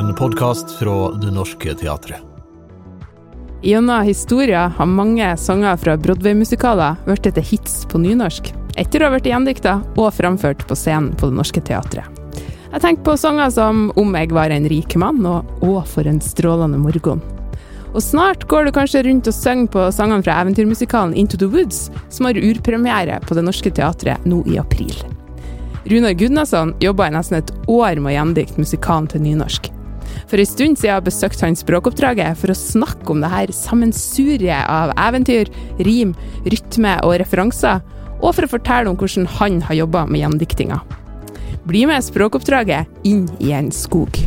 En podkast fra Det Norske Teatret. Gjennom historien har mange sanger fra Broadway-musikaler blitt til hits på nynorsk, etter å ha blitt gjendikta og framført på scenen på Det Norske Teatret. Jeg tenker på sanger som Om jeg var en rik mann og Å, for en strålende morgen. Og snart går du kanskje rundt og synger på sangene fra eventyrmusikalen Into the Woods, som har urpremiere på Det Norske Teatret nå i april. Runar Gudnason jobba i nesten et år med å gjendikte musikalen til nynorsk. For en stund siden besøkte han språkoppdraget for å snakke om det her sammensuriet av eventyr, rim, rytme og referanser, og for å fortelle om hvordan han har jobba med gjendiktinga. Bli med språkoppdraget inn i en skog.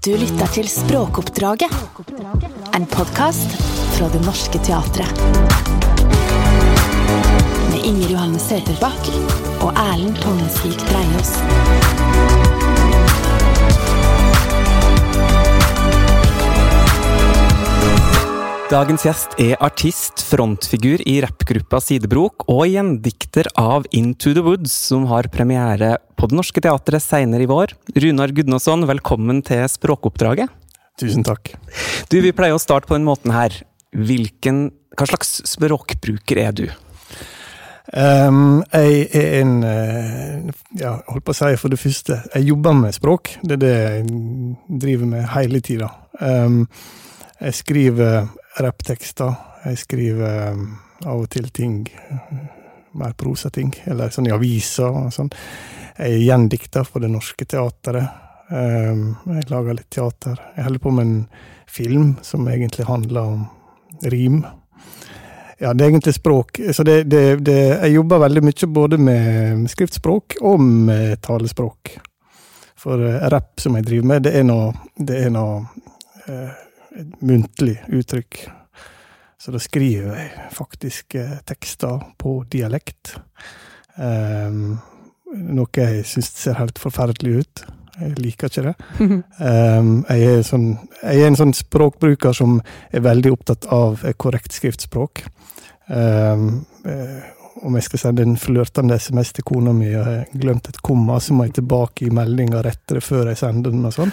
Du lytter til Språkoppdraget, en podkast fra Det Norske Teatret. Med Inger Johanne Søterbakk og Erlend Tongensvik Breiås. Dagens gjest er artist, frontfigur i rappgruppa Sidebrok og gjendikter av Into the Woods, som har premiere på Det Norske Teatret seinere i vår. Runar Gudnason, velkommen til Språkoppdraget. Tusen takk. Du, Vi pleier å starte på den måten her. Hvilken, hva slags språkbruker er du? Um, jeg er en uh, Ja, holdt på å si for det første, jeg jobber med språk. Det er det jeg driver med hele tida. Um, jeg skriver rapptekster. Jeg skriver um, av og til ting, mer prosating, eller sånn i aviser og sånn. Jeg er gjendikter for Det Norske Teatret. Um, jeg lager litt teater. Jeg holder på med en film som egentlig handler om rim. Ja, det er egentlig språk. Så det, det, det, jeg jobber veldig mye både med skriftspråk og med talespråk. For uh, rapp som jeg driver med, det er noe, det er noe uh, et muntlig uttrykk. Så da skriver jeg faktisk uh, tekster på dialekt. Um, noe jeg syns ser helt forferdelig ut. Jeg liker ikke det. Um, jeg, er sånn, jeg, er en sånn språkbruker som er veldig opptatt av korrekt skriftspråk. Um, om jeg skal sende en flørtende SMS til kona mi og har glemt et komma, så må jeg tilbake i meldinga rette det før jeg sender den og sånn.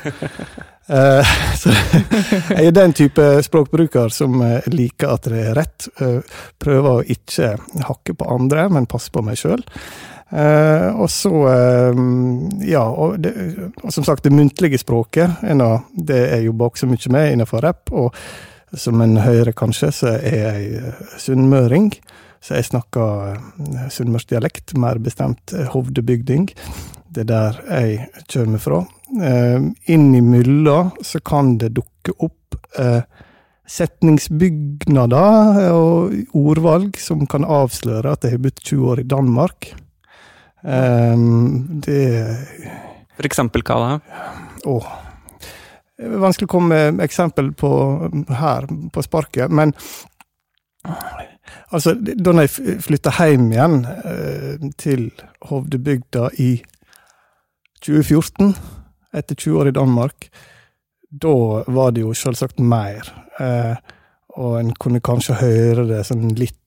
uh, så jeg er den type språkbruker som liker at det er rett. Uh, prøver å ikke hakke på andre, men passe på meg sjøl. Uh, og så Ja, og, det, og, som sagt, det muntlige språket er det jeg jobber også mye med innenfor rapp. Og som en hører kanskje, så er jeg sunnmøring. Så jeg snakker uh, sunnmørsdialekt, mer bestemt hovdebygding. Det er der jeg kommer fra. Uh, Innimellom så kan det dukke opp setningsbygnader og ordvalg som kan avsløre at jeg har bodd 20 år i Danmark. Um, det For eksempel hva da? Å. Vanskelig å komme med eksempel på her på sparket, men altså, da jeg flytta hjem igjen eh, til Hovdebygda i 2014, etter 20 år i Danmark, da var det jo selvsagt mer. Eh, og en kunne kanskje høre det sånn litt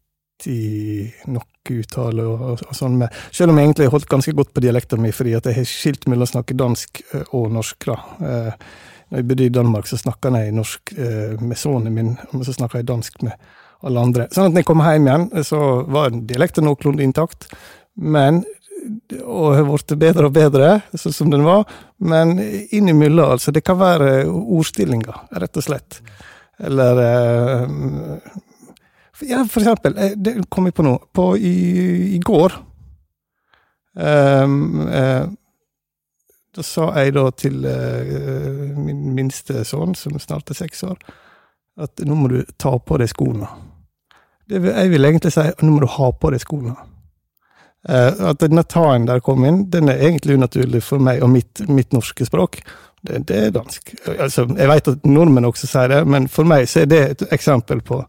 i noe uttale og, og, sånn. Med. Selv om jeg egentlig holdt ganske godt på dialekten min, fordi at jeg har skilt mellom å snakke dansk og norsk. da. Eh, når jeg bodde i Danmark, så snakka jeg norsk eh, med sønnen min, og så snakka jeg dansk med alle andre. Sånn at når jeg kom hjem igjen, så var dialekten noenlunde intakt. Men og har blitt bedre og bedre, sånn som den var. Men innimellom, altså. Det kan være ordstillinger, rett og slett. Eller eh, ja, for eksempel, det kom jeg på nå. På i, i går um, uh, Da sa jeg da til uh, min minste sønn, som snart er seks år, at nå må du ta på deg skoene. Det, jeg vil egentlig si nå må du ha på deg skoene. Uh, at denne ta-en der kom inn, den er egentlig unaturlig for meg og mitt, mitt norske språk. Det, det, er dansk. Altså, jeg vet at nordmenn også sier det, men for meg så er det et eksempel på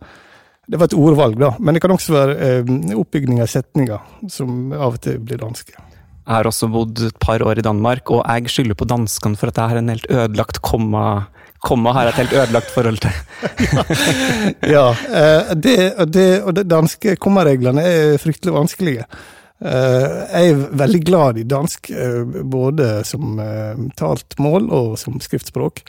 det var et ordvalg, da. Men det kan også være eh, oppbygning av setninger, som av og til blir danske. Jeg har også bodd et par år i Danmark, og jeg skylder på danskene for at jeg har en helt ødelagt komma. Komma har et helt ødelagt forhold til. ja, eh, det, det, og de danske kommareglene er fryktelig vanskelige. Eh, jeg er veldig glad i dansk, eh, både som talt mål og som skriftspråk.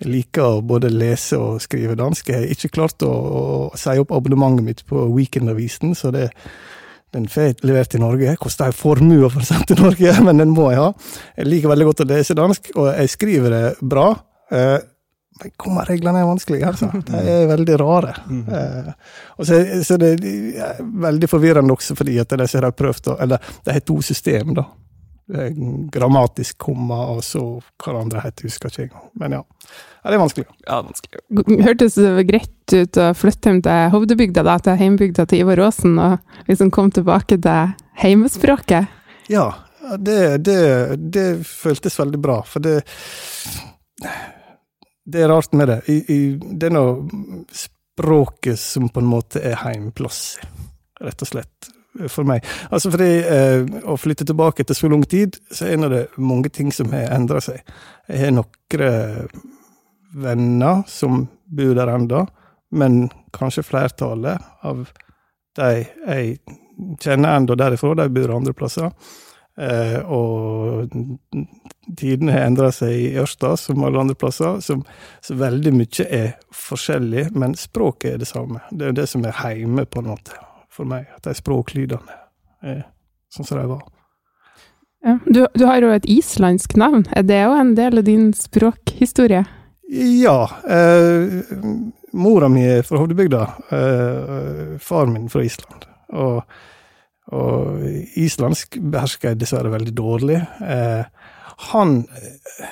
Jeg liker å både lese og skrive dansk. Jeg har ikke klart å, å si opp abonnementet mitt på Weekendavisen, så det, den får jeg levert i Norge. Koster en formue for å sende til Norge, men den må jeg ha. Jeg liker veldig godt å lese dansk, og jeg skriver det bra. Men kommareglene er vanskelige, altså. De er veldig rare. Eh, og så, så det er veldig forvirrende også fordi at de har prøvd å Eller de har to system, da. Grammatisk komma, og så hva det andre heter, husker jeg ikke engang. Men ja. ja. Det er vanskelig. Ja, vanskelig. Hørtes det greit ut å flytte hjem til Hovdebygda, da, til heimbygda til Ivar Aasen, og liksom komme tilbake til heimespråket? Ja, det, det, det føltes veldig bra, for det Det er rart med det. I, i, det er noe språket som på en måte er heimplass, rett og slett, for meg. Altså fordi eh, å flytte tilbake etter så lang tid, så er det mange ting som har endra seg. Jeg har noen venner som bor der ennå, men kanskje flertallet av de jeg kjenner ennå derifra, de bor andre plasser. Eh, og tidene har endra seg i Ørsta, som alle andre plasser, Som, så, veldig mye er forskjellig, men språket er det samme. Det er det som er heime, på en måte, for meg. At de språklydene er sånn som de var. Ja, du, du, har jo et islandsk navn. Er det òg en del av din språkhistorie? Ja. Eh, mora mi er fra Hovdebygda. Eh, faren min fra Island. Og og islandsk behersker jeg dessverre veldig dårlig. Eh, han eh,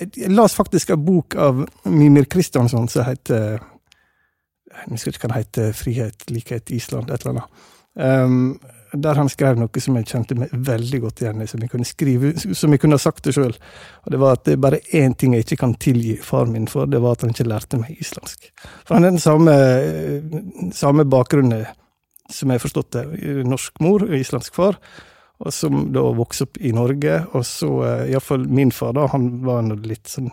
Jeg las faktisk en bok av Mimir Kristjansson som heter Jeg husker ikke hva den heter. 'Frihet, likhet, Island', et eller annet. Um, der han skrev noe som jeg kjente meg veldig godt igjen i, som jeg kunne skrive, som jeg kunne ha sagt det sjøl. Og det var at det er bare én ting jeg ikke kan tilgi far min for, det var at han ikke lærte meg islandsk. For han er den samme, samme bakgrunnen som jeg har forstått det, norsk mor og islandsk far, og som da vokste opp i Norge. Og så uh, iallfall min far, da, han var litt sånn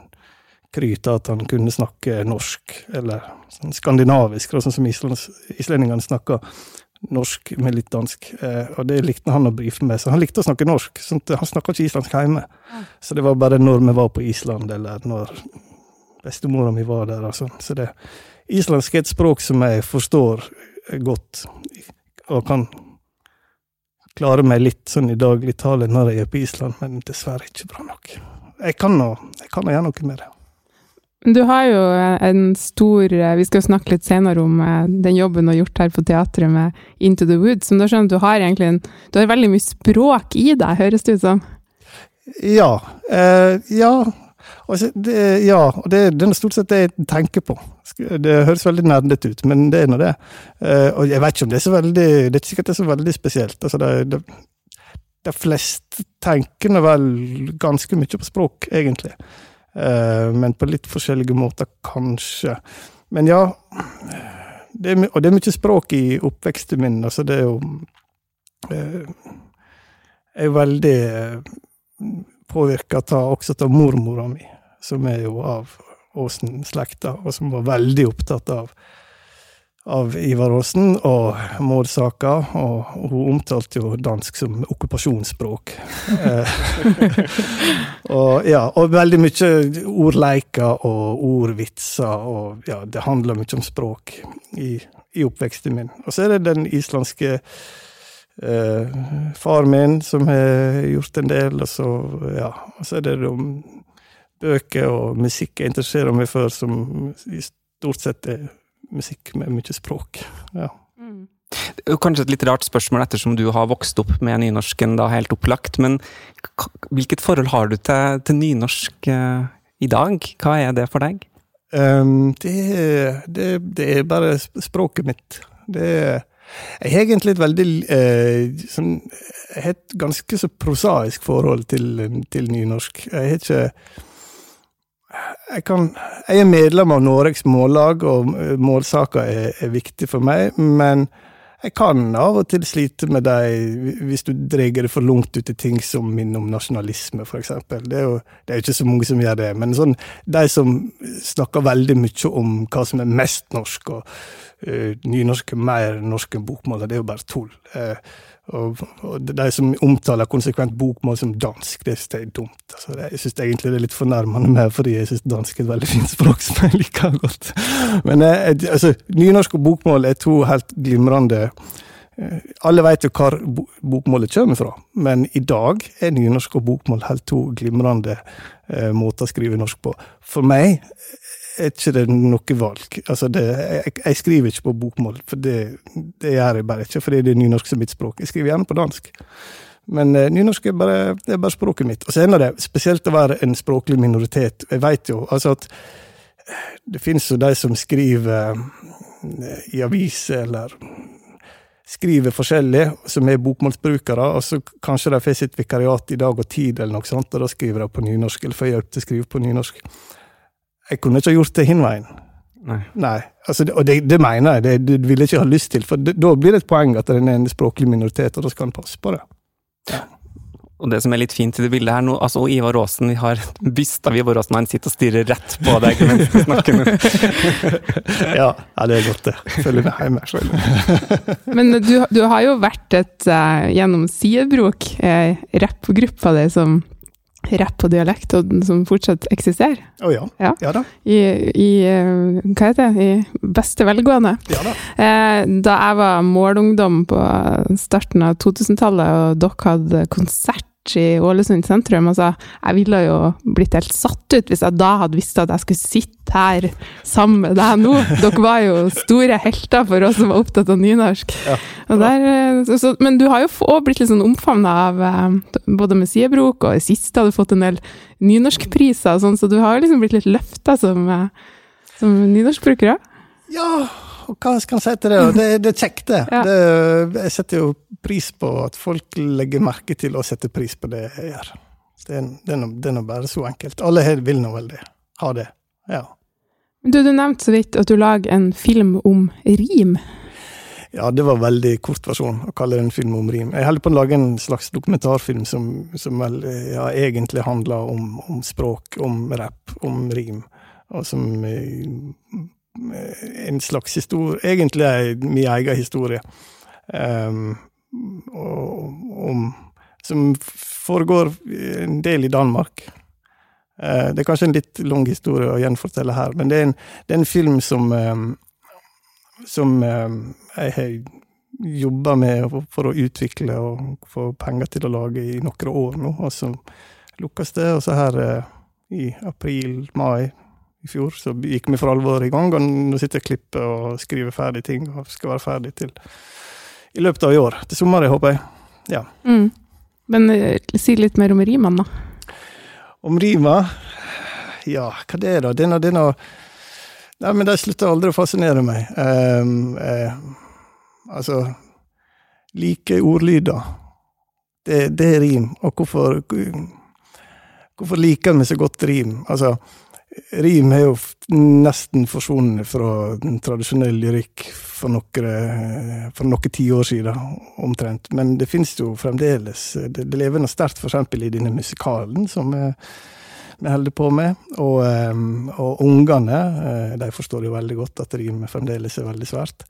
kryta at han kunne snakke norsk, eller sånn skandinavisk, sånn som islendingene snakker norsk med litt dansk. Eh, og det likte han å brife med, så han likte å snakke norsk. Sånn han snakka ikke islandsk hjemme. Så det var bare når vi var på Island, eller når bestemora mi var der. og sånn. Så det, islandsk er et språk som jeg forstår godt, og kan klare meg litt sånn i dagligtale når jeg er på Island, men dessverre ikke bra nok. Jeg kan nå gjøre noe med det. Du har jo en stor Vi skal jo snakke litt senere om eh, den jobben du har gjort her på teatret med Into the Woods. Men da skjønner du har egentlig en, du har veldig mye språk i deg, høres det ut som? Ja. Eh, ja, Altså, det, ja, og det, det er stort sett det jeg tenker på. Det høres veldig nerdete ut, men det er nå det. Uh, og jeg vet ikke om det er så veldig Det er ikke sikkert det er så veldig spesielt. Altså, det, det, de fleste tenker nå vel ganske mye på språk, egentlig. Uh, men på litt forskjellige måter, kanskje. Men ja det er, Og det er mye språk i oppveksten min. Altså, det er jo uh, Jeg er veldig påvirka også av mormora mi, som er jo av Åsen-slekta, og som var veldig opptatt av, av Ivar Aasen og mordsaka, og hun omtalte jo dansk som okkupasjonsspråk. Eh, og, ja, og veldig mye ordleiker og ordvitser, og ja, det handler mye om språk i, i oppveksten min. Og så er det den islandske eh, far min, som har gjort en del, og så, ja, så er det de bøker og musikk jeg interesserer meg for, som i stort sett er musikk med mye språk. ja. Mm. Det kanskje et litt rart spørsmål ettersom du har vokst opp med nynorsken da helt opplagt, men hvilket forhold har du til, til nynorsk eh, i dag? Hva er det for deg? Um, det, det, det, er bare språket mitt. Det er jeg har egentlig et veldig eh, sånn, Jeg har et ganske så prosaisk forhold til, til nynorsk. Jeg har ikke jeg, kan, jeg er medlem av Noregs Mållag, og eh, målsaker er, er viktig for meg. Men jeg kan av og til slite med deg hvis du drar det for langt ut i ting som minner om nasjonalisme, f.eks. Det er jo ikke så mange som gjør det. Men sånn, de som snakker veldig mye om hva som er mest norsk, og uh, nynorsk er mer norsk enn bokmål, det er jo bare tull. Uh, Og, og de som omtaler konsekvent bokmål som dansk, det synes jeg er dumt. Altså, jeg syns egentlig det er litt fornærmende med, fordi jeg syns dansk er et veldig fint språk som jeg liker godt. Men eh, altså, nynorsk og bokmål er to helt glimrende eh, Alle vet jo hvor bokmålet kommer fra, men i dag er nynorsk og bokmål helt to glimrende eh, måter å skrive norsk på. For meg er ikke det noe valg. Altså det, jeg, jeg skriver ikke på bokmål, for det, det gjør jeg bare ikke, fordi det er nynorsk som mitt språk. Jeg skriver gjerne på dansk. Men eh, nynorsk er bare, det er bare språket mitt. Og så ender det spesielt å være en språklig minoritet. Jeg vet jo altså at eh, det finnes jo de som skriver eh, i aviser eller skriver forskjellig, som er bokmålsbrukere, og så kanskje de får sitt vikariat i Dag og Tid, eller noe sånt, og da skriver de på nynorsk, eller får hjelp til å skrive på nynorsk. Jeg kunne ikke ha gjort det hin veien. Nei. Nei, altså, det, og det, det mener jeg, det, det vil jeg ikke ha lyst til, for det, da blir det et poeng at den er en språklig minoritet, og da skal en passe på det. Og det som er litt fint i det bildet her nå, altså Ivar Aasen, vi har byst av Ivar Aasen, han sitter og stirrer rett på deg mens du snakker nå. Ja, ja det er godt, det. Følger med hjemme. du. Men du, du har jo vært et, uh, gjennom Sidebrok, uh, rappgruppa di som rapp på dialekt, og den som fortsatt eksisterer. Å ja. Ja. Ja da. I, i eh, hva heter det, i beste velgående. Ja da. Eh, da jeg var målungdom på starten av 2000-tallet, og dere hadde konsert i Ålesund sentrum, altså, jeg ville jo blitt helt satt ut hvis jeg da hadde visst at jeg skulle sitte her sammen med deg nå. Dere var jo store helter for oss som var opptatt av nynorsk. Ja. Der, eh, så, så, men du har jo òg blitt litt sånn omfavna av eh, både med Sidebrok, og i siste har du fått en del nynorskpriser og sånn, så du har jo liksom blitt litt løfta som, eh, som nynorskbruker òg. Ja, hva skal en si til det? Det, det er kjekt, det. Ja. det. Jeg setter jo pris på at folk legger merke til og setter pris på det jeg gjør. Det er, det er, nå- det er nå bare så enkelt. Alle her vil nå vel det. Ha det. Ja. Du, du nevnte så vidt at du lager en film om rim. Ja, det var veldig kort versjon å kalle det en film om rim. Jeg holder på å lage en slags dokumentarfilm som, som vel ja, egentlig handler om, om språk, om rapp, om rim. Og som eh, en slags historie Egentlig er min egen historie. Um, om, som foregår en del i Danmark. Uh, det er kanskje en litt lang historie å gjenfortelle her, men det er en, det er en film som um, som um, jeg har jobba med for å utvikle og få penger til å lage i noen år nå. Og så lukkes det, og så her uh, i april-mai i fjor så gikk vi for alvor i gang, og nå sitter jeg og klipper og skriver ferdig ting, og skal være ferdig til i løpet av i år. Til sommeren, håper jeg. Mm. Men eh, si litt mer om rimene, da. Om rima Ja, hva det er da? Det er noe, det er noe Nei, men de slutter aldri å fascinere meg. Um, eh, altså Like ordlyder. Det, det er rim. Og hvorfor Hvorfor liker vi så godt rim? Altså, rim er jo nesten forsvunnet fra den tradisjonelle lyrikk for noen for noen tiår siden, omtrent. Men det finnes jo fremdeles. Det, det lever noe sterkt f.eks. i denne musikalen som eh, vi holder på med. Og, eh, og ungene eh, de forstår jo veldig godt at rim fremdeles er veldig svært.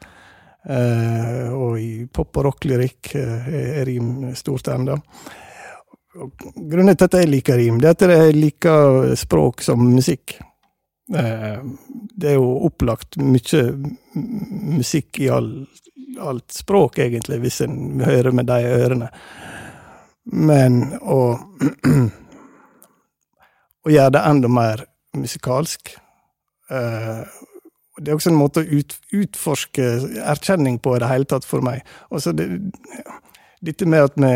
Eh, og i pop- og rocklyrikk eh, er rim stort ennå. Grunnen til at jeg liker rim, det er at jeg liker språk som musikk. Eh, Det er jo opplagt mye musikk i all, alt språk, egentlig, hvis en hører med de ørene. Men å Å gjøre det enda mer musikalsk eh, Det er også en måte å ut, utforske erkjenning på i det hele tatt, for meg. Dette med at vi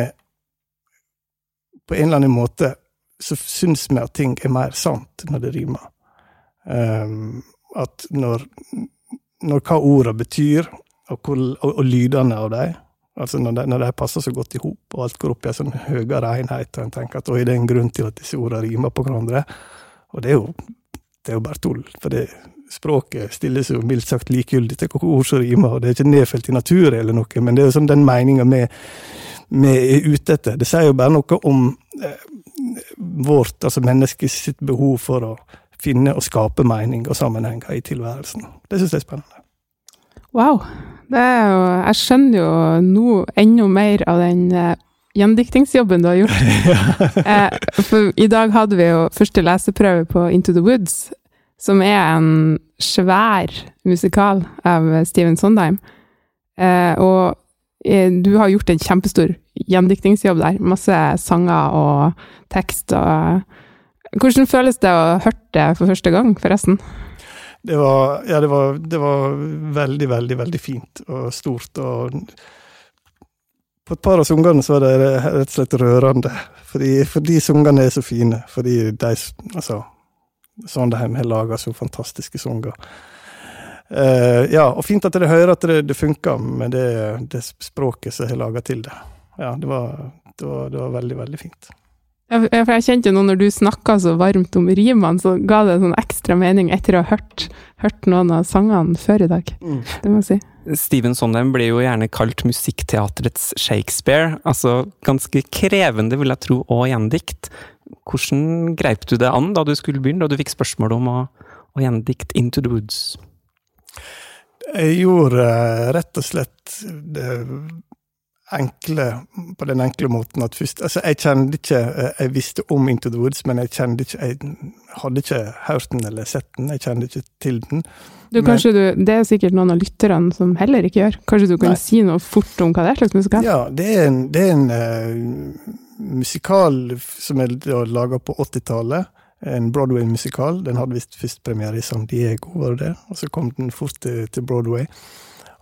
på en eller annen måte så syns vi at ting er mer sant når det rimer. Um, at når, når hva ordene betyr, og, hvor, og, og lydene av dem Altså når de, når de passer så godt i hop, og alt går opp i en sånn høyere enhet, og en tenker at oi, det er en grunn til at disse ordene rimer på hverandre. Og det er jo, det er jo bare tull. For det, språket stilles jo mildt sagt likegyldig til hvilke ord som rimer, og det er ikke nedfelt i naturen eller noe, men det er jo sånn den meninga vi vi er ute etter. Det sier jo bare noe om eh, vårt, altså menneskets sitt behov for å finne og skape mening og sammenhenger i tilværelsen. Det syns jeg er spennende. Wow. Det jo, jeg skjønner jo nå enda mer av den eh, gjendiktingsjobben du har gjort. eh, for i dag hadde vi jo første leseprøve på Into the Woods, som er en svær musikal av Steven Sondheim. Eh, og du har gjort en kjempestor gjendiktingsjobb der. Masse sanger og tekst og Hvordan føles det å ha hørt det for første gang, forresten? Det var, ja, det var, det var veldig, veldig, veldig fint og stort. og på et par av sangene var det rett og slett rørende. Fordi, fordi sangene er så fine. Fordi de Altså, Sondheim har laga så fantastiske sanger. Uh, ja, og fint at dere hører at det, det funker med det, det språket som har laga til det. Ja, det var, det var, det var veldig, veldig fint. Ja, for jeg kjente jo nå når du snakka så varmt om rimene, så ga det sånn ekstra mening etter å ha hørt, hørt noen av sangene før i dag. Mm. Det må jeg si. Steven Sondheim ble jo gjerne kalt musikkteatrets Shakespeare. Altså ganske krevende, vil jeg tro, å gjendikt. Hvordan greip du det an da du skulle begynne, da du fikk spørsmål om å, å gjendikte Into the Woods? Jeg gjorde eh, rett og slett det enkle, på den enkle måten at først Altså, jeg kjente ikke eh, Jeg visste om Into the Woods, men jeg kjente ikke Jeg hadde ikke hørt den eller sett den. Jeg kjente ikke til den. Du, men, du, det er sikkert noen av lytterne som heller ikke gjør. Kanskje du kan nei. si noe fort om hva det er slags musikal? Ja, det er en, det er en uh, musikal som er laga på 80-tallet. En Broadway-musikal. Den hadde visst først premiere i San Diego, var det det? Og så kom den fort til, til Broadway.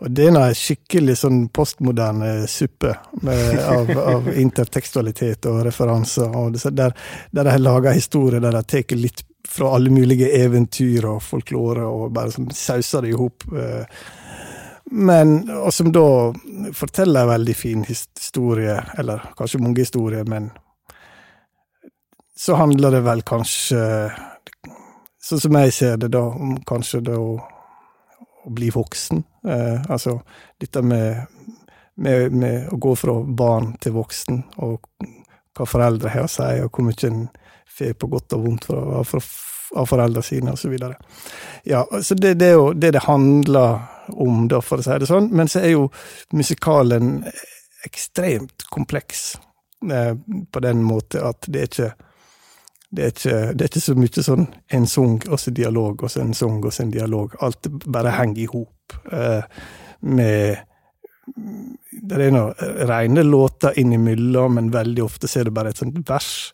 Og det er en skikkelig sånn postmoderne suppe med, av, av, intertekstualitet og referanser. Og det, der, der de har laga historier der de tar litt fra alle mulige eventyr og folklore og bare sånn sauser det i hop. Eh. Men, og som da forteller en veldig fin historie, eller kanskje mange historier, men så handler det vel kanskje, sånn som jeg ser det, da, om kanskje det å bli voksen. Eh, altså dette med, med, med, å gå fra barn til voksen, og hva foreldre har å si, og hvor mye en får på godt og vondt fra, fra, av foreldrene sine, osv. Ja, så det, det er jo det det handler om, da, for å si det sånn. Men så er jo musikalen ekstremt kompleks, eh, på den måte at det er ikke det er, ikke, det er ikke, så mye sånn en sang og så dialog, og så en sang og så en dialog. Alt bare henger i hop. Eh, med Det er noen rene låter innimellom, men veldig ofte så er det bare et sånt vers.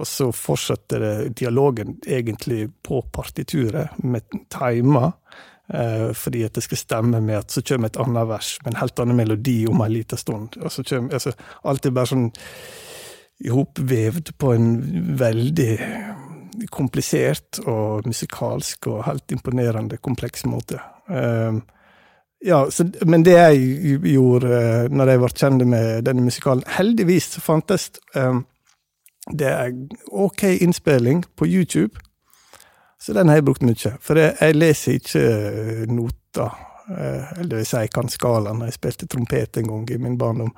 Og så fortsetter dialogen egentlig på partituret, med timer. Eh, fordi at det skal stemme med at så kommer et annet vers med en helt annen melodi om en liten stund. Og så kommer, altså, alt er bare sånn ihopvevd på en veldig komplisert og musikalsk og helt imponerende kompleks måte. Uh, ja, så, men det jeg gjorde uh, når jeg ble kjent med denne musikalen Heldigvis fantes uh, det er ok innspilling på YouTube, så den har jeg brukt mye. For jeg, jeg leser ikke eh, noter, eller det vil si, jeg kan skalaen. Jeg spilte trompet en gang i min barndom.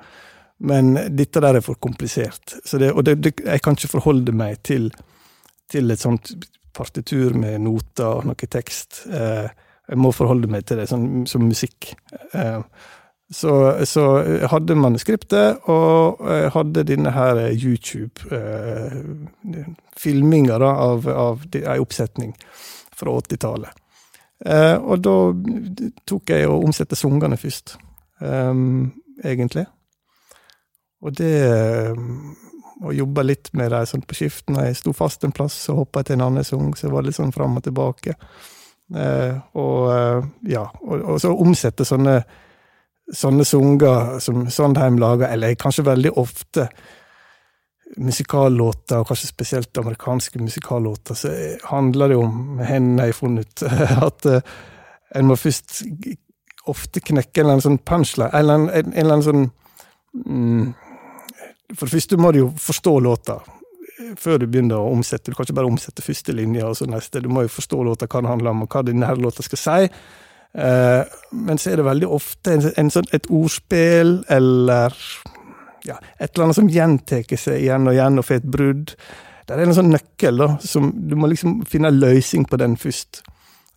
Men dette der er for komplisert. Det, og det, det, jeg kan ikke forholde meg til, til, et sånt partitur med noter og noe tekst. Eh, jeg må forholde meg til det som, som musikk. Eh, så, så, jeg hadde manuskriptet, og jeg hadde denne her YouTube-filminga eh, av, av ei oppsetning fra 80-tallet. Eh, og da tok jeg og omsatte sangene først, eh, egentlig. Og det Å jobbe litt med dem sånn på. Når jeg sto fast en plass, og hoppa til en annen sang, så jeg var litt sånn fram og tilbake. Eh, og eh, ja, og, og, så omsette sånne sånne sanger som Sondheim lager, eller kanskje veldig ofte musikallåter, og kanskje spesielt amerikanske musikallåter, så handler det om, hendene jeg funnet, at uh, en må først ofte knekke en eller annen sånn punchline, eller en, en, en eller annen sånn mm, for det første må du jo forstå låta før du begynner å omsette. Du kan ikke bare omsette første linje og så neste. Du må jo forstå låta, hva den handler om, og hva denne her låta skal si. Eh, men så er det veldig ofte en, en sånn, et ordspill eller ja, et eller annet som gjentar seg igjen og igjen og får et brudd. Det er en sånn nøkkel, da, som du må liksom finne en løsning på den først.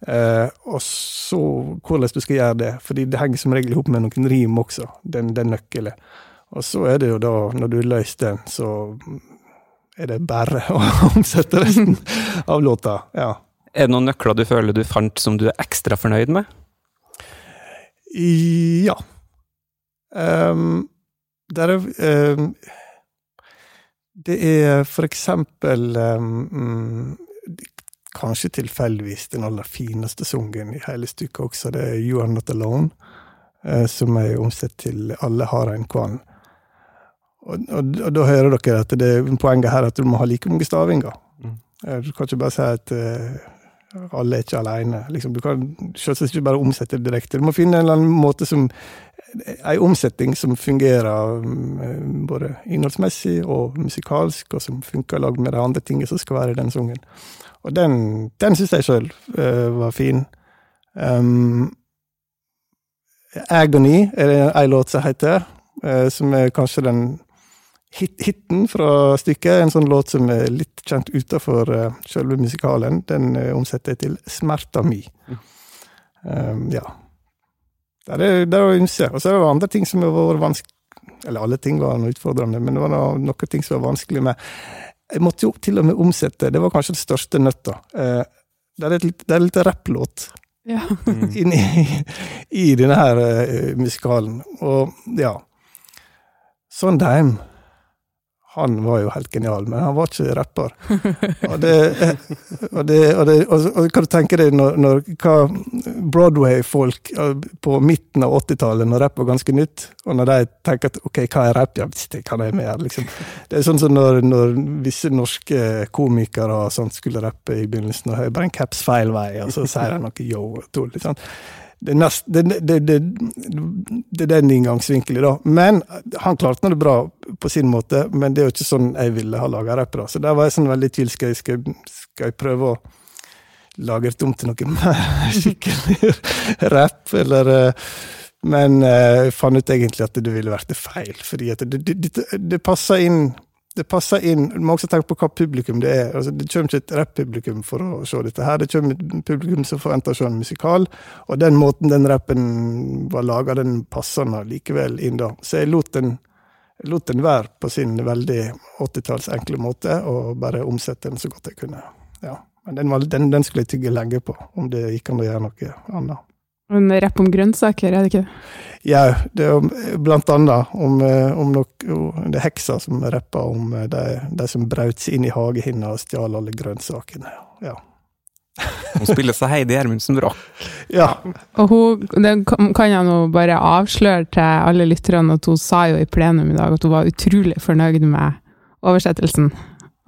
Eh, og så hvordan du skal gjøre det, fordi det henger som regel ihop med noen rim også, den, den nøkkelen. Og så er det jo da, når du har løst den, så er det bare å omsette resten av låta. Ja. Er det noen nøkler du føler du fant som du er ekstra fornøyd med? Ja. Um, der er um, Det er for eksempel um, Kanskje tilfeldigvis den aller fineste sangen i hele stykket også. Det er You Are Not Alone, uh, som er omsett til Alle har en kvann. Og, og, og, da hører dere at det, er poenget her er at du må ha like mange stavinger. Mm. Du kan ikke bare si at uh, alle er ikke alene. Liksom, du kan selvsagt ikke bare omsette det direkte. Du må finne en eller annen måte som en omsetning som fungerer um, både innholdsmessig og musikalsk, og som funker lag med de andre tingene som skal være i den sangen. Og den, den syns jeg sjøl uh, var fin. Um, Agony er det ei låt som heter, uh, som er kanskje den hit, hiten fra stykket. En sånn låt som er litt kjent utafor uh, selve musikalen. Den uh, omsetter jeg til 'Smerta mi'. Mm. Um, ja. Det er, der er ymse. Og så er det andre ting som har vært vanskelig Eller alle ting var noe utfordrende, men det var noe, noen ting som var vanskelig med Jeg måtte jo til og med omsette, det var kanskje det største nøtta. Uh, det er det er litt rapplåt ja. inni i denne her uh, musikalen. Og ja Sondheim han var jo helt genial, men han var ikke rapper. Og det, og det, og det og, hva du tenke deg når, når Broadway-folk på midten av 80-tallet, når rapp var ganske nytt, og når de tenker at ok, hva er rapp? Ja, det kan jeg mer, liksom. Det er sånn som når, når visse norske komikere sånt, skulle rappe i begynnelsen, og hører bare en caps feil vei, og så sier de noe yo og tull. Liksom det, nest, det, det, det, er den inngangsvinkelen, da. Men han klarte det bra på sin måte, men det er jo ikke sånn jeg ville ha laga rapp. Så der var jeg sånn veldig i tvil. Skal, skal, skal, jeg prøve å lage det om til noe mer skikkelig rapp, eller eh, Men jeg eh, fant ut egentlig at det ville vært feil, fordi at det, det passer inn det passer inn Du må også tenke på hva publikum det er. Altså, det kommer ikke et rapp-publikum for å se dette her. Det kommer et publikum som forventer å se en musikal, og den måten den rappen var laga, den passer nå likevel inn da. Så jeg lot den, lot den være på sin veldig 80-talls enkle måte, og bare omsette den så godt jeg kunne. Ja. Men den, var, den, den skulle jeg tygge lenge på, om det gikk an å gjøre noe annet. En rapp om grønnsaker, er det ikke det? Ja, det er blant annet om, eh, om noe, det er heksa som rapper om eh, de, de som brøt seg inn i hagehinna og stjal alle grønnsakene. Ja. Hun spiller seg Heidi Gjermundsen bra. Ja. Og hun, det kan jeg nå bare avsløre til alle lytterne at hun sa jo i plenum i dag at hun var utrolig fornøyd med oversettelsen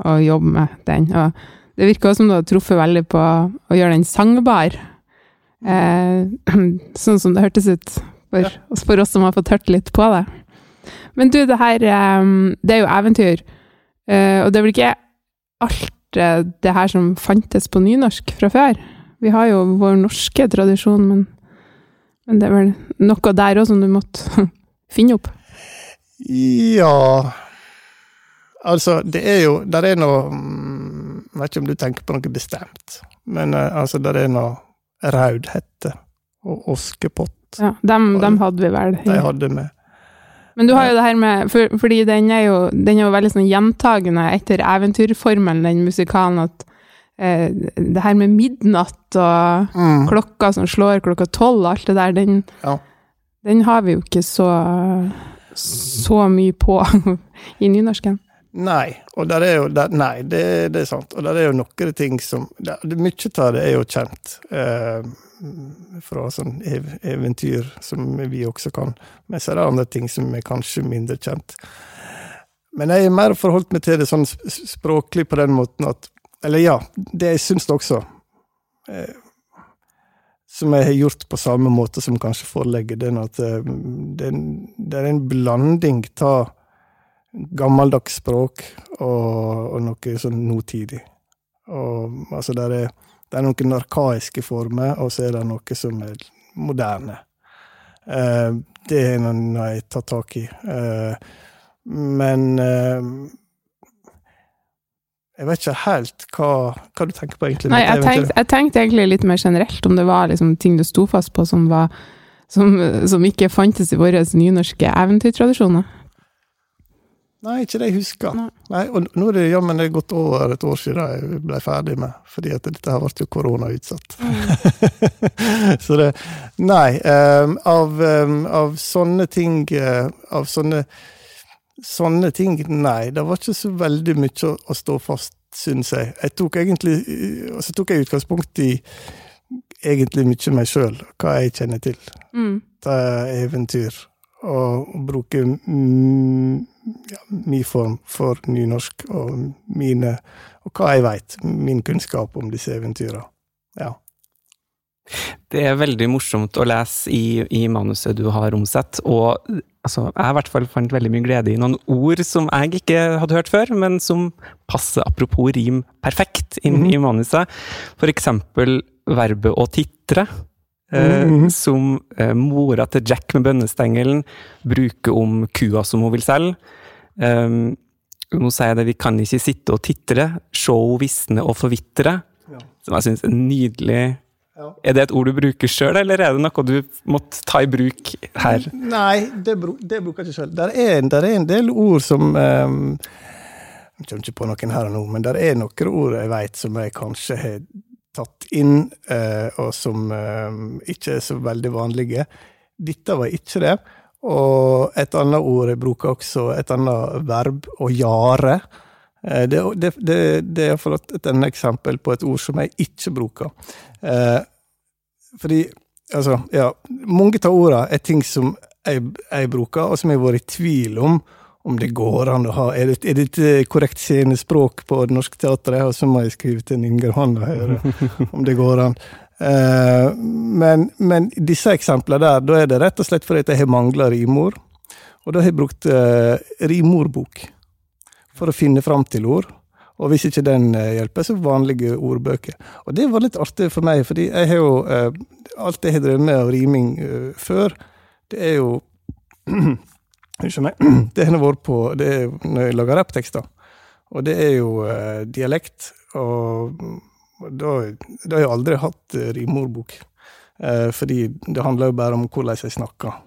og jobben med den. Og det virker også som du har truffet veldig på å gjøre den sangbar. Eh, sånn som det hørtes ut for, ja. for, oss som har fått hørt litt på det. Men du, det her eh, Det er jo eventyr. Eh, og det er vel ikke alt eh, det her som fantes på nynorsk fra før? Vi har jo vår norske tradisjon, men, men det er vel noe der òg som du måtte finne opp? Ja Altså, det er jo Der er noe mm, Jeg vet ikke om du tenker på noe bestemt, men altså, der er noe raudhette og oskepott. Ja, dem, dem hadde vi vel. De hadde vi. Men du har jo det her med for, Fordi den er jo, den er jo veldig sånn gjentagende etter eventyrformelen, den musikalen, at eh, det her med midnatt og mm. klokka som slår klokka tolv, alt det der, den, ja. den har vi jo ikke så, så mye på i nynorsken. Nei, og der er jo, der, nei det, det, er sant. Og der er jo noen ting som der, Mye av det er jo kjent eh, fra sånn ev eventyr som vi også kan. Men så er det andre ting som er kanskje mindre kjent. Men jeg har mer forholdt meg til det sånn språklig på den måten at Eller ja, det jeg syns også. Eh, som jeg har gjort på samme måte som kanskje forelegget, det er at eh, det, det er en blanding av gammeldags språk og, og noe sånn nåtidig. Og altså, det er, det er noen arkaiske former, og så er det noe som er moderne. Eh, det noe jeg tar tak i. Eh, men eh, Jeg vet ikke helt hva, hva du tenker på, egentlig. Nei, jeg tenkte, jeg tenkte egentlig litt mer generelt om det var liksom ting du sto fast på som, var, som, som ikke fantes i våre nynorske eventyrtradisjoner. Nei, ikke det jeg husker. Nei. Nei, og nå er det jammen det er gått over et år siden jeg ble ferdig med, fordi at dette her ble jo koronautsatt. Så det Nei. Um, av, um, av sånne ting uh, Av sånne Sånne ting, nei. Det var ikke så veldig mye å, å stå fast, syns jeg. Jeg tok egentlig Og så tok jeg utgangspunkt i egentlig mye meg sjøl, hva jeg kjenner til. Mm. ta eventyr og bruke mm, ja, min form for nynorsk og mine og hva jeg veit, min kunnskap om disse eventyra. Ja. Det er veldig morsomt å lese i, i manuset du har omsett, og altså, jeg i hvert fall fant veldig mye glede i noen ord som jeg ikke hadde hørt før, men som passer apropos rim perfekt inn Mhm. i manuset. For eksempel verbet å titre. Eh, Mhm. Som eh, mora til Jack med bønnestengelen bruker om kua som hun vil selge. Um, nå sier jeg det, vi kan ikke sitte og titre, se henne visne og forvitre. Ja. Som jeg syns er nydelig. Ja. Er det et ord du bruker sjøl, eller er det noe du måtte ta i bruk her? Nei, det, bru, det bruker jeg ikke sjøl. Der, er- en del ord som um, Jeg kommer ikke på noen her og nå, men der er noen ord jeg veit som jeg kanskje har tatt inn, eh, og som eh, ikke er så veldig vanlige. Dette var ikke det. Og et annet ord jeg bruker også, et annet verb, å jare. Eh, Det, det, det, det er iallfall et, et annet eksempel på et ord som jeg ikke bruker. Fordi, altså, ja Mange av ordene er ting som jeg, jeg bruker, og som jeg har vært i tvil om om det går an å ha Er det, er det et korrekt scenespråk på Det Norske Teatret? Og så må jeg skrive til Inger Hanna og høre om det går an. Eh, men, men disse eksemplene der, da er det rett og slett fordi at jeg har mangla rimord. Og da har jeg brukt uh, rimordbok for å finne fram til ord. Og hvis ikke den eh, hjelper, så vanlige ordbøker. Og det var litt artig for meg, fordi jeg har jo eh, Alt jeg har drevet med av riming eh, før, det er jo Unnskyld meg. Det har vært på det er når jeg lager rapptekster. Og det er jo eh, dialekt. Og da, da har jeg aldri hatt eh, rimordbok. Eh, fordi det handler jo bare om hvordan jeg snakker.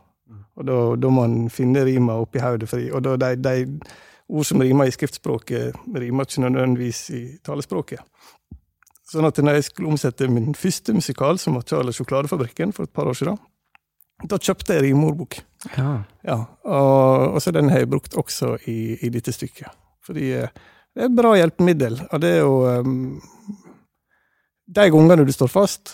Og da, da må en finne rima oppi hodet. Og da, de, de ord som rimer i skriftspråket, rimer ikke nødvendigvis i talespråket. Sånn at når jeg skulle omsette min første musikal, som var Charles Sjokoladefabrikken for et par år siden, da kjøpte jeg rimeordbok. Ja. Ja, og, og så den har jeg brukt også i, i dette stykket. Fordi eh, det er et bra hjelpemiddel, og det er jo um, De gangene du står fast,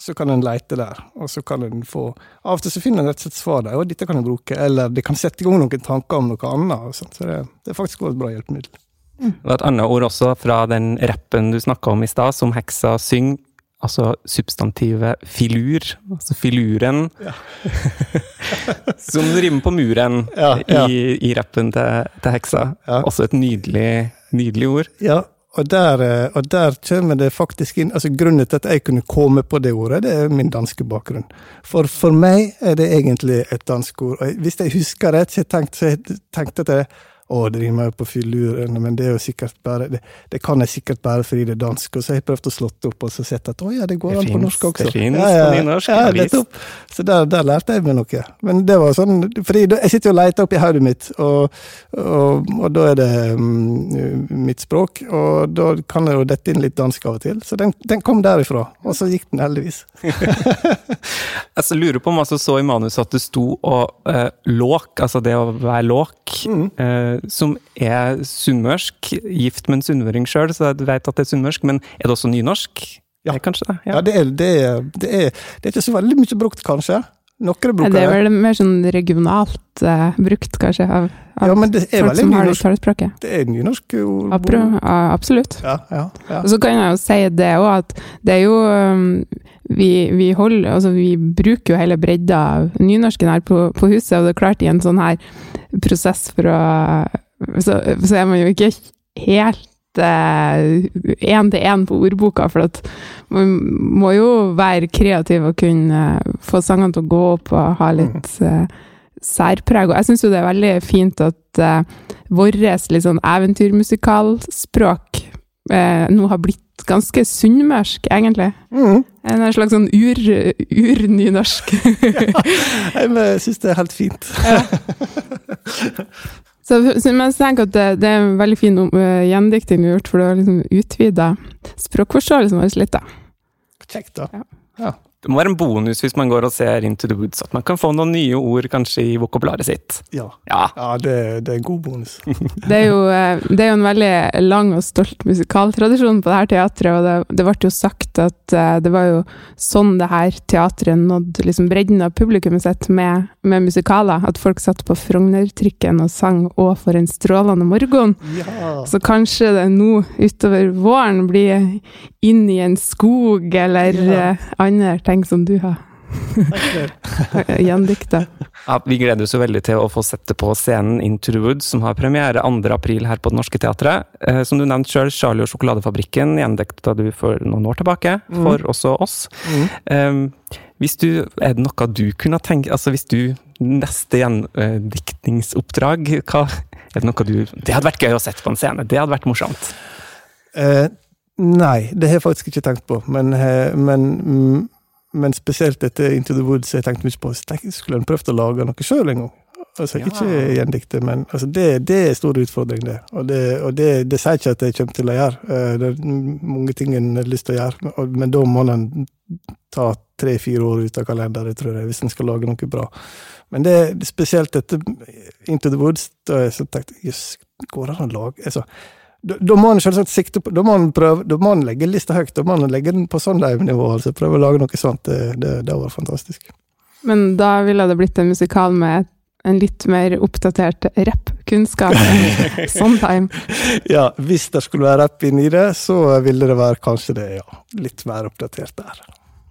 så kan en leite der, og så kan en få Av og til så finner en rett og slett svar der, og dette kan en bruke, eller det kan sette i gang noen tanker om noe annet. og sånt, Så det, det er faktisk også et bra hjelpemiddel. Det var et annet ord også fra den rappen du snakka om i stad, som heksa synger. Altså substantivet filur. Altså filuren. Ja. som rimer på muren Ja, ja. i, i rappen til, til heksa. Også et nydelig, nydelig ord. Ja, og der, eh, og der kommer det faktisk inn altså Grunnen til at jeg kunne komme på det ordet, det er min danske bakgrunn. For for meg er det egentlig et dansk ord. Og hvis jeg husker rett, så har jeg tenkt, så jeg tenkt at det, å, rimer jo på filuren, men det er jo sikkert bare det, det kan jeg sikkert bare fordi det er dansk. Og så har jeg prøvd å slå det opp og så sett at å ja, det går Det an på norsk også. det finnes ja, ja, på nynorsk, Ja, visst. Så der, der lærte jeg meg noe. Men det var sånn, fordi jeg sitter jo og leter oppi hodet mitt, og, og, og da er det um, mitt språk, og da kan jeg jo dette inn litt dansk av og til. Så den, den kom derifra, og så gikk den heldigvis. Jeg så lurer på om altså så i manuset at det sto og uh, låk, altså det å være låk, Mm. eh, som er sunnmørsk, gift med en sunnmøring sjøl, så jeg vet at det er sunnmørsk, men er det også nynorsk? Ja. Er kanskje det? Ja, det er, det, er, det, er, det er ikke så veldig mye brukt, kanskje. Noen bruker Det er vel mer sånn regionalt uh, brukt, kanskje, av, av Ja, men det folk som har det talespråket. Det er nynorsk ord. Apro, ja, absolutt. Ja, ja, ja. Og så kan jeg jo si det òg, at det er jo um, vi, vi holder Altså, vi bruker jo hele bredda av nynorsken her på, på huset, og det er klart, i en sånn her prosess for å Så, så er man jo ikke helt én til én på ordboka, for at man må jo være kreativ og kunne få sangene til å gå opp og ha litt uh, særpreg. Og jeg syns jo det er veldig fint at uh, vårt litt sånn eventyrmusikalspråk uh, nå har blitt ganske sunnmørsk, egentlig. Mm. En slags sånn ur, urnynorsk. Jeg syns det er helt fint. Så, så, jeg tenker at det, det er en veldig fin uh, gjendikting du har gjort, for du har liksom utvida språkforståelsen vår litt. da. Kjekt, da. Ja. Ja. Det må være en bonus hvis man går og ser Into the Woods, at man kan få noen nye ord kanskje i vokabularet sitt. Ja, Ja. ja det, det er en god bonus. Det er, jo, eh, det er jo en veldig lang og stolt musikaltradisjon på det her teatret, og det, det ble jo sagt at eh, det var jo sånn det her teatret nådde liksom bredden av publikummet sitt med, med musikaler. At folk satt på Frogner-trikken og sang 'Å, for en strålende morgen'. Ja. Så kanskje det nå utover våren blir inn i en skog, eller Ja. eh, andre ting som du har gjendikta. Ja, vi gleder oss jo veldig til å få sette på scenen Into Woods, som har premiere 2. april her på Det Norske Teatret. Eh, som du nevnte sjøl, Charlie og sjokoladefabrikken gjendekta du for noen år tilbake, for også oss. Mm. Eh, hvis du, er det noe du kunne tenke Altså hvis du Neste gjendiktningsoppdrag, hva er det noe du Det hadde vært gøy å sette på en scene. Det hadde vært morsomt. Eh, nei, det har jeg faktisk ikke tenkt på. Men, eh, men, mm, men spesielt dette Into the Woods jeg tenkte mye på. Skulle en prøvd å lage noe sjøl en gang? Altså, Ja. Ikke gjendikte, men altså, det, det er en stor utfordring, det. Og det, og det, det sier ikke at jeg kommer til å gjøre. Eh, Det er mange ting en har lyst til å gjøre, men da må en ta tre-fire år ut av kalenderen, tror jeg, hvis en skal lage noe bra. Men det spesielt dette Into the Woods, da jeg så tenkt yes, går det an å lage altså, da, da må han selvsagt sikte på Da må en prøve, da må han legge lista høyt. Da må han legge den på Sondheim-nivå. altså Prøve å lage noe sånt. Det, det, det var fantastisk. Men da ville det blitt en musikal med en litt mer oppdatert rappkunnskap enn Sondheim. Ja, hvis det skulle være rapp inni det, så ville det være kanskje det, ja. Litt mer oppdatert der.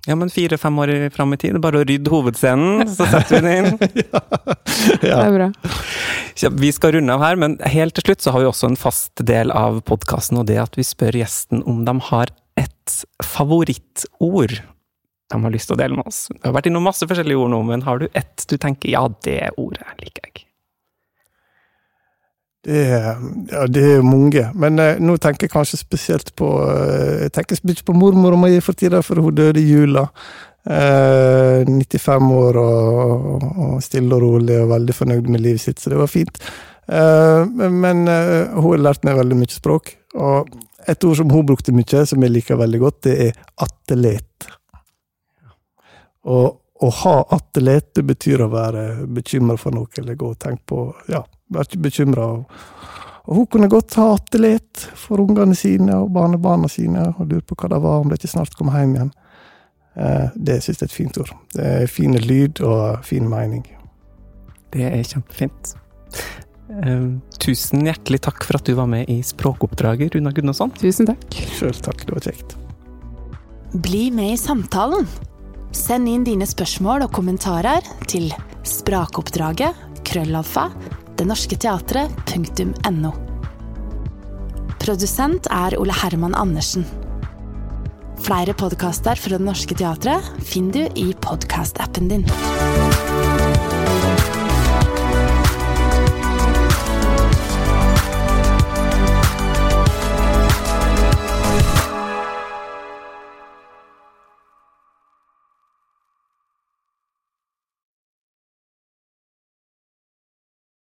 Ja, men fire-fem år i- fram i tid, bare å rydde hovedscenen, så setter vi den inn. Det Ja. er bra. Ja, vi skal runde av her, men helt til slutt så har vi også en fast del av podkasten, og det at vi spør gjesten om de har et favorittord de har lyst til å dele med oss. Vi har vært innom masse forskjellige ord nå, men har du ett du tenker ja, det ordet liker jeg? Det, er- ja, det er mange. Men eh, nå tenker jeg kanskje spesielt på eh, Jeg tenker spesielt på mormor mi for tida, for hun døde i jula. Eh, 95 år og, og stille og rolig og veldig fornøyd med livet sitt, så det var fint. Eh, men eh, hun har lært meg veldig mye språk. Og et ord som hun brukte mye, som jeg liker veldig godt, det er attelet. Og å ha attelet, det betyr å være bekymra for noe, eller gå og tenke på Ja, være bekymra. Og hun kunne godt ha litt for ungene sine og barnebarna sine, og lurt på hva det var, om de ikke snart kom hjem igjen. Eh, Det syns jeg er et fint ord. Det er fin lyd og fin mening. Det er kjempefint. Eh, tusen hjertelig takk for at du var med i Språkoppdraget, Runa Gunnarsson. Tusen takk. Sjøl takk, det var kjekt. Bli med i samtalen. Send inn dine spørsmål og kommentarer til sprakoppdraget krøllalfa denorsketeatret.no. Produsent er Ole Herman Andersen. Flere podkaster fra Det Norske Teatret finner du i podkastappen din.